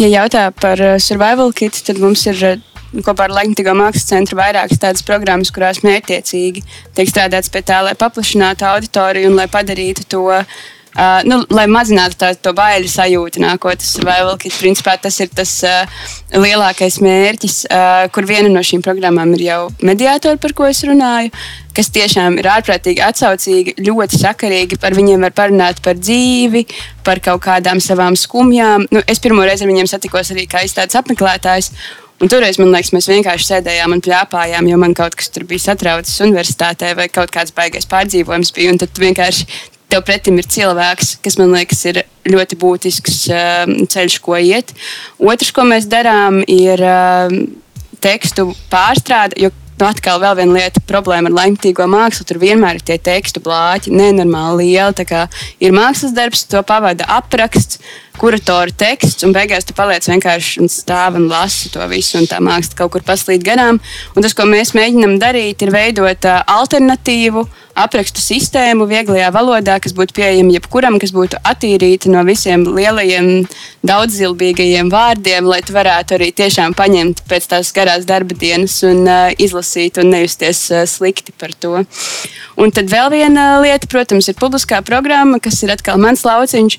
Ja jautā par survival kit, tad mums ir kopā ar Latvijas Mākslas centru vairākas tādas programmas, kurās mērķiecīgi tiek strādāts pie tā, lai paplašinātu auditoriju un lai padarītu to Uh, nu, lai mazinātu tā, to baiļu sajūtu nākotnes survivalkit, principā tas ir tas uh, lielākais mērķis, uh, kur viena no šīm programmām ir jau mediātori, par ko es runāju, kas tiešām ir ārprātīgi atsaucīgi, ļoti sakarīgi. Par viņiem var parunāt par dzīvi, par kaut kādām savām skumjām. Nu, es pirmo reizi ar viņiem satikos arī kā izstādes apmeklētājs. Un toreiz man liekas, mēs vienkārši sēdējām un plāpājām, jo man kaut kas tur bija satraucis universitātē vai kaut kāds baigais pārdzīvojums bija. Tad vienkārši tev pretim ir cilvēks, kas man liekas, ir ļoti būtisks uh, ceļš, ko iet. Otrs, ko mēs darām, ir uh, tekstu pārstrāde. Nu, atkal vēl viena lieta, problēma ar laikmatīgo mākslu. Tur vienmēr ir tie tekstu blāķi, nenormāli lieli. Ir mākslas darbs, to pavada apraksts, kuratora teksts, un beigās tu paliec vienkārši un stāv un lasi to visu, un tā māksla kaut kur paslīd garām. Un tas, ko mēs mēģinām darīt, ir veidot uh, alternatīvu uh, aprakstu sistēmu vieglajā valodā, kas būtu pieejama jebkuram, kas būtu attīrīta no visiem lielajiem, daudzilbīgajiem vārdiem, lai tu varētu arī tiešām paņemt pēc tās garās darba dienas un uh, izlasīt un nejusties uh, slikti par to. Un tad vēl viena lieta, protams, ir publiskā programma, kas ir atkal mans lauciņš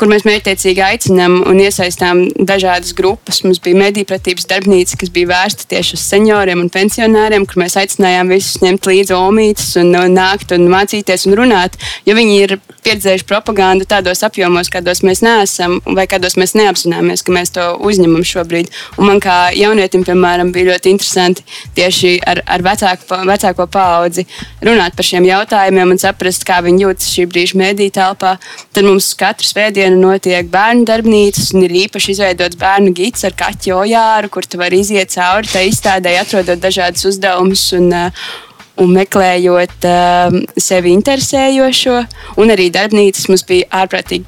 kur mēs mērķiecīgi aicinām un iesaistām dažādas grupas. Mums bija medīpratības darbnīca, kas bija vērsta tieši uz senioriem un pensionāriem, kur mēs aicinājām visus ņemt līdzi omītes un, un nākt un mācīties un runāt, jo viņi ir pieredzējuši propagandu tādos apjomos, kādos mēs neesam vai kādos mēs neapzināmies, ka mēs to uzņemam šobrīd. Un man kā jaunietim, piemēram, bija ļoti interesanti tieši ar, ar vecāku, vecāko paudzi runāt par šiem jautājumiem un saprast, kā viņi jūtas šī brīža mediju telpā. Tad mums katru svētdienu dienu notiek bērnu darbnīcas, un ir īpaši izveidots bērnu gids ar kaķu ojāru, kur tu vari iziet cauri tai izstādē, atrodot dažādus uzdevumus. Un, uh, un meklējot uh, sevi interesējošo. Un arī darbnīcas mums bija ārprātīgi,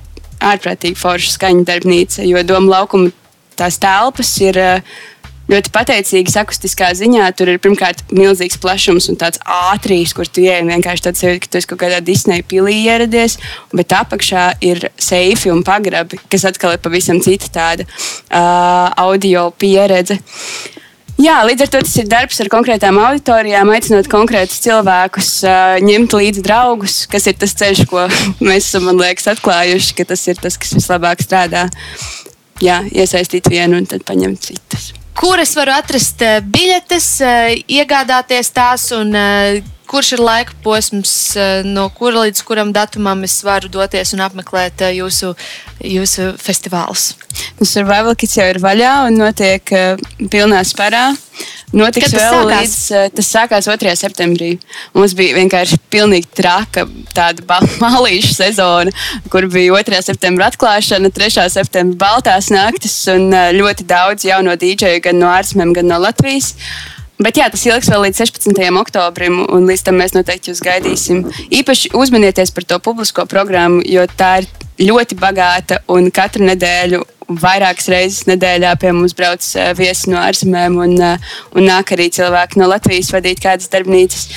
ārprātīgi forša skaņa darbnīca, jo Doma laukuma tās telpas ir. Uh, ļoti pateicīgas akustiskā ziņā. Tur ir pirmkārt milzīgs plašums un tāds ātrīs, kur tu ej vienkārši tāds jūtas, ka tu esi kaut kādā Disneja pilī ieradies. Bet apakšā ir seifi un pagrabi, kas atkal ir pavisam cita tāda uh, audio pieredze. Jā, līdz ar to tas ir darbs ar konkrētām auditorijām, aicinot konkrētus cilvēkus, uh, ņemt līdzi draugus, kas ir tas ceļš, ko mēs esam, man liekas, atklājuši, ka tas ir tas, kas vislabāk strādā. Jā, iesaistīt vienu un tad paņemt citus kur es varu atrast eh, biļetes, eh, iegādāties tās un eh, kurš ir laika posms, no kura līdz kuram datumam es varu doties un apmeklēt jūsu, jūsu festivālus? Nu, Survival Kits jau ir vaļā un notiek pilnā spārā. Notiks tas vēl sākās? līdz uh, tas sākās 2. septembrī. Mums bija vienkārši pilnīgi traka tāda malīša sezona, kur bija 2. septembra atklāšana, 3. septembra baltās naktis un uh, ļoti daudz jauno dīdžeju gan no ārzemēm, gan no Latvijas. Bet jā, tas ilgs vēl līdz 16. oktobrim, un līdz tam mēs noteikti jūs gaidīsim. Īpaši uzmanieties par to publisko programmu, jo tā ir ļoti bagāta un katru nedēļu. Vairākas reizes nedēļā pie mums brauc viesi no ārzemēm, un, un nāk arī cilvēki no Latvijas vadīt kādas darbnīcas.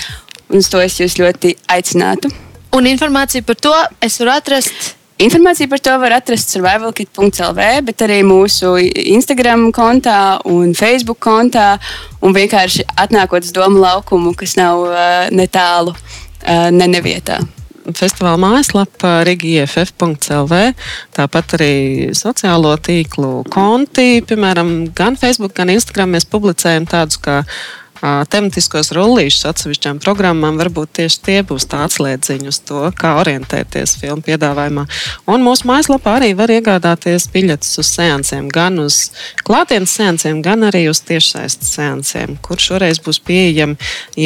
Un uz to es jūs ļoti aicinātu. Un informāciju par to es varu atrast. Informāciju par to var atrast survivalkit.lv, bet arī mūsu Instagram kontā un Facebook kontā. Un vienkārši atnākot uz domu laukumu, kas nav uh, netālu, uh, ne nevietā. Festivāla mājaslapā RIGIFF.CLV, tāpat arī sociālo tīklu konti, piemēram, gan Facebook, gan Instagram. Mēs publicējam tādus kā tematiskos rullīšus atsevišķām programmām. Varbūt tieši tie būs tāds slēdziņš uz to, kā orientēties filmu piedāvājumā. Un mūsu mājaslapā arī var iegādāties biļetes uz seansiem, gan uz klātienes seansiem, gan arī uz tiešsaistes seansiem, kur šoreiz būs pieejami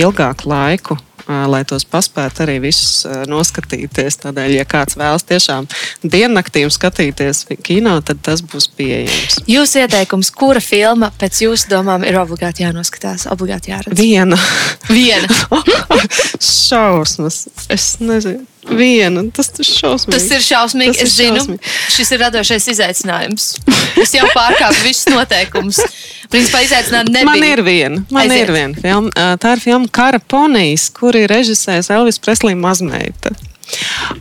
ilgāku laiku lai tos paspētu arī visus noskatīties. Tādēļ, ja kāds vēlas tiešām diennaktīm skatīties kino, tad tas būs pieejams. Jūsu ieteikums, kura filma pēc jūsu domām ir obligāti jānoskatās, obligāti jāredz? Viena Viena. šausmas. Es nezinu, viena. Tas ir šausmīgi. Tas ir šausmīgi. Tas ir Es zinu, šausmīgi. šis ir radošais izaicinājums. Es jau pārkāpu visus noteikumus. Principā izaicinājumu nebija. Man ir viena. Man Aiziet. ir viena filma. Tā ir filma Kara ponijas, kur ir režisējis Elvis Preslī mazmeita.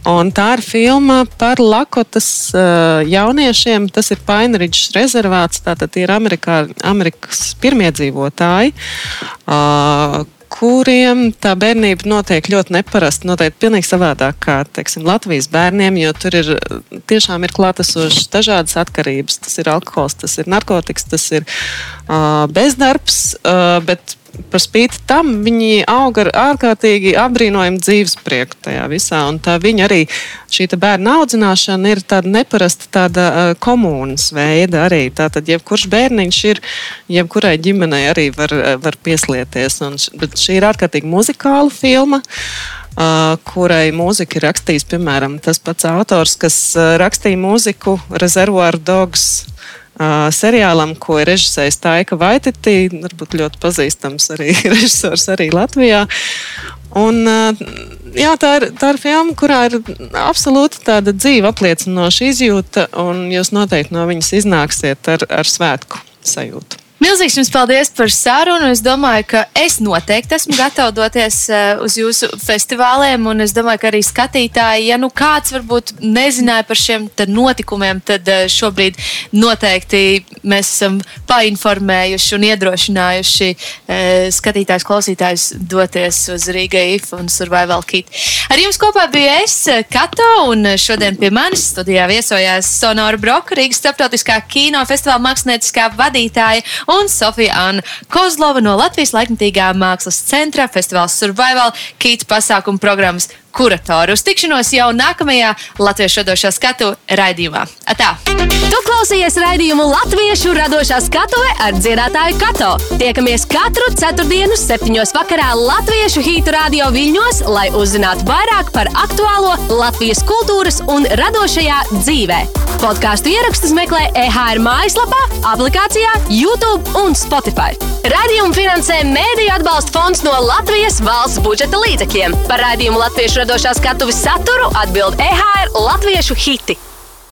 Un tā ir filma par Lakotas uh, jauniešiem. Tas ir Painridžs rezervāts. Tātad tie ir Amerikā, Amerikas pirmiedzīvotāji. Uh, kuriem tā bērnība notiek ļoti neparasti, noteikti pilnīgi savādāk kā teiksim, Latvijas bērniem, jo tur ir tiešām ir klātesošas dažādas atkarības. Tas ir alkohols, tas ir narkotikas, tas ir uh, bezdarbs, uh, bet par spīti tam viņi aug ar ārkārtīgi apbrīnojumu dzīvesprieku tajā visā. Un tā viņa arī šī bērna audzināšana ir tāda neparasta tāda komunas veida arī. Tātad jebkurš bērniņš ir, jebkurai ģimenei arī var, var pieslieties. Un, bet šī ir ārkārtīgi muzikāla filma. Uh, kurai mūziku ir rakstījis piemēram tas pats autors, kas rakstīja mūziku Reservoir Dogs uh, seriālam, ko ir režisējis Taika Vaititī, varbūt ļoti pazīstams arī režisors arī Latvijā. Un, jā, tā, ir, tā ir filma, kurā ir absolūti tāda dzīva apliecinoša izjūta, un jūs noteikti no viņas iznāksiet ar, ar svētku sajūtu. Milzīgs jums paldies par sarunu. Es domāju, ka es noteikti esmu gatava doties eh, uz jūsu festivāliem, un es domāju, ka arī skatītāji, ja nu kāds varbūt nezināja par šiem notikumiem, tad eh, šobrīd noteikti mēs esam painformējuši un iedrošinājuši eh, skatītājus, klausītājus doties uz Rīga IF un Survival Kit. Ar jums kopā bija es, Kato, un šodien pie manis studijā viesojās Sonora Broka, Rīgas starptautiskā kino festivāla mākslinieckā vadītāja un Sofija Anna Kozlova no Latvijas laikmatīgā mākslas centra festivāla Survival Kit pasākuma programmas kuratori. Uz tikšanos jau nākamajā Latviešu radošā skatu raidījumā. Atā! Tu klausies raidījumu Latviešu radošā skatuve ar dziedātāju Kato. Tiekamies katru ceturtdienu, septiņos vakarā Latviešu hītu radio viļņos, lai uzzinātu vairāk par aktuālo Latvijas kultūras un radošajā dzīvē. Podkāstu ierakstus meklē EHR mājaslapā, aplikācijā, YouTube un Spotify. Radījumu finansē Mēdīļu atbalsta fonds no Latvijas valsts budžeta līdzekļiem. Par raidījumu Latviešu radošā skatuves saturu atbild EHR Latviešu hiti.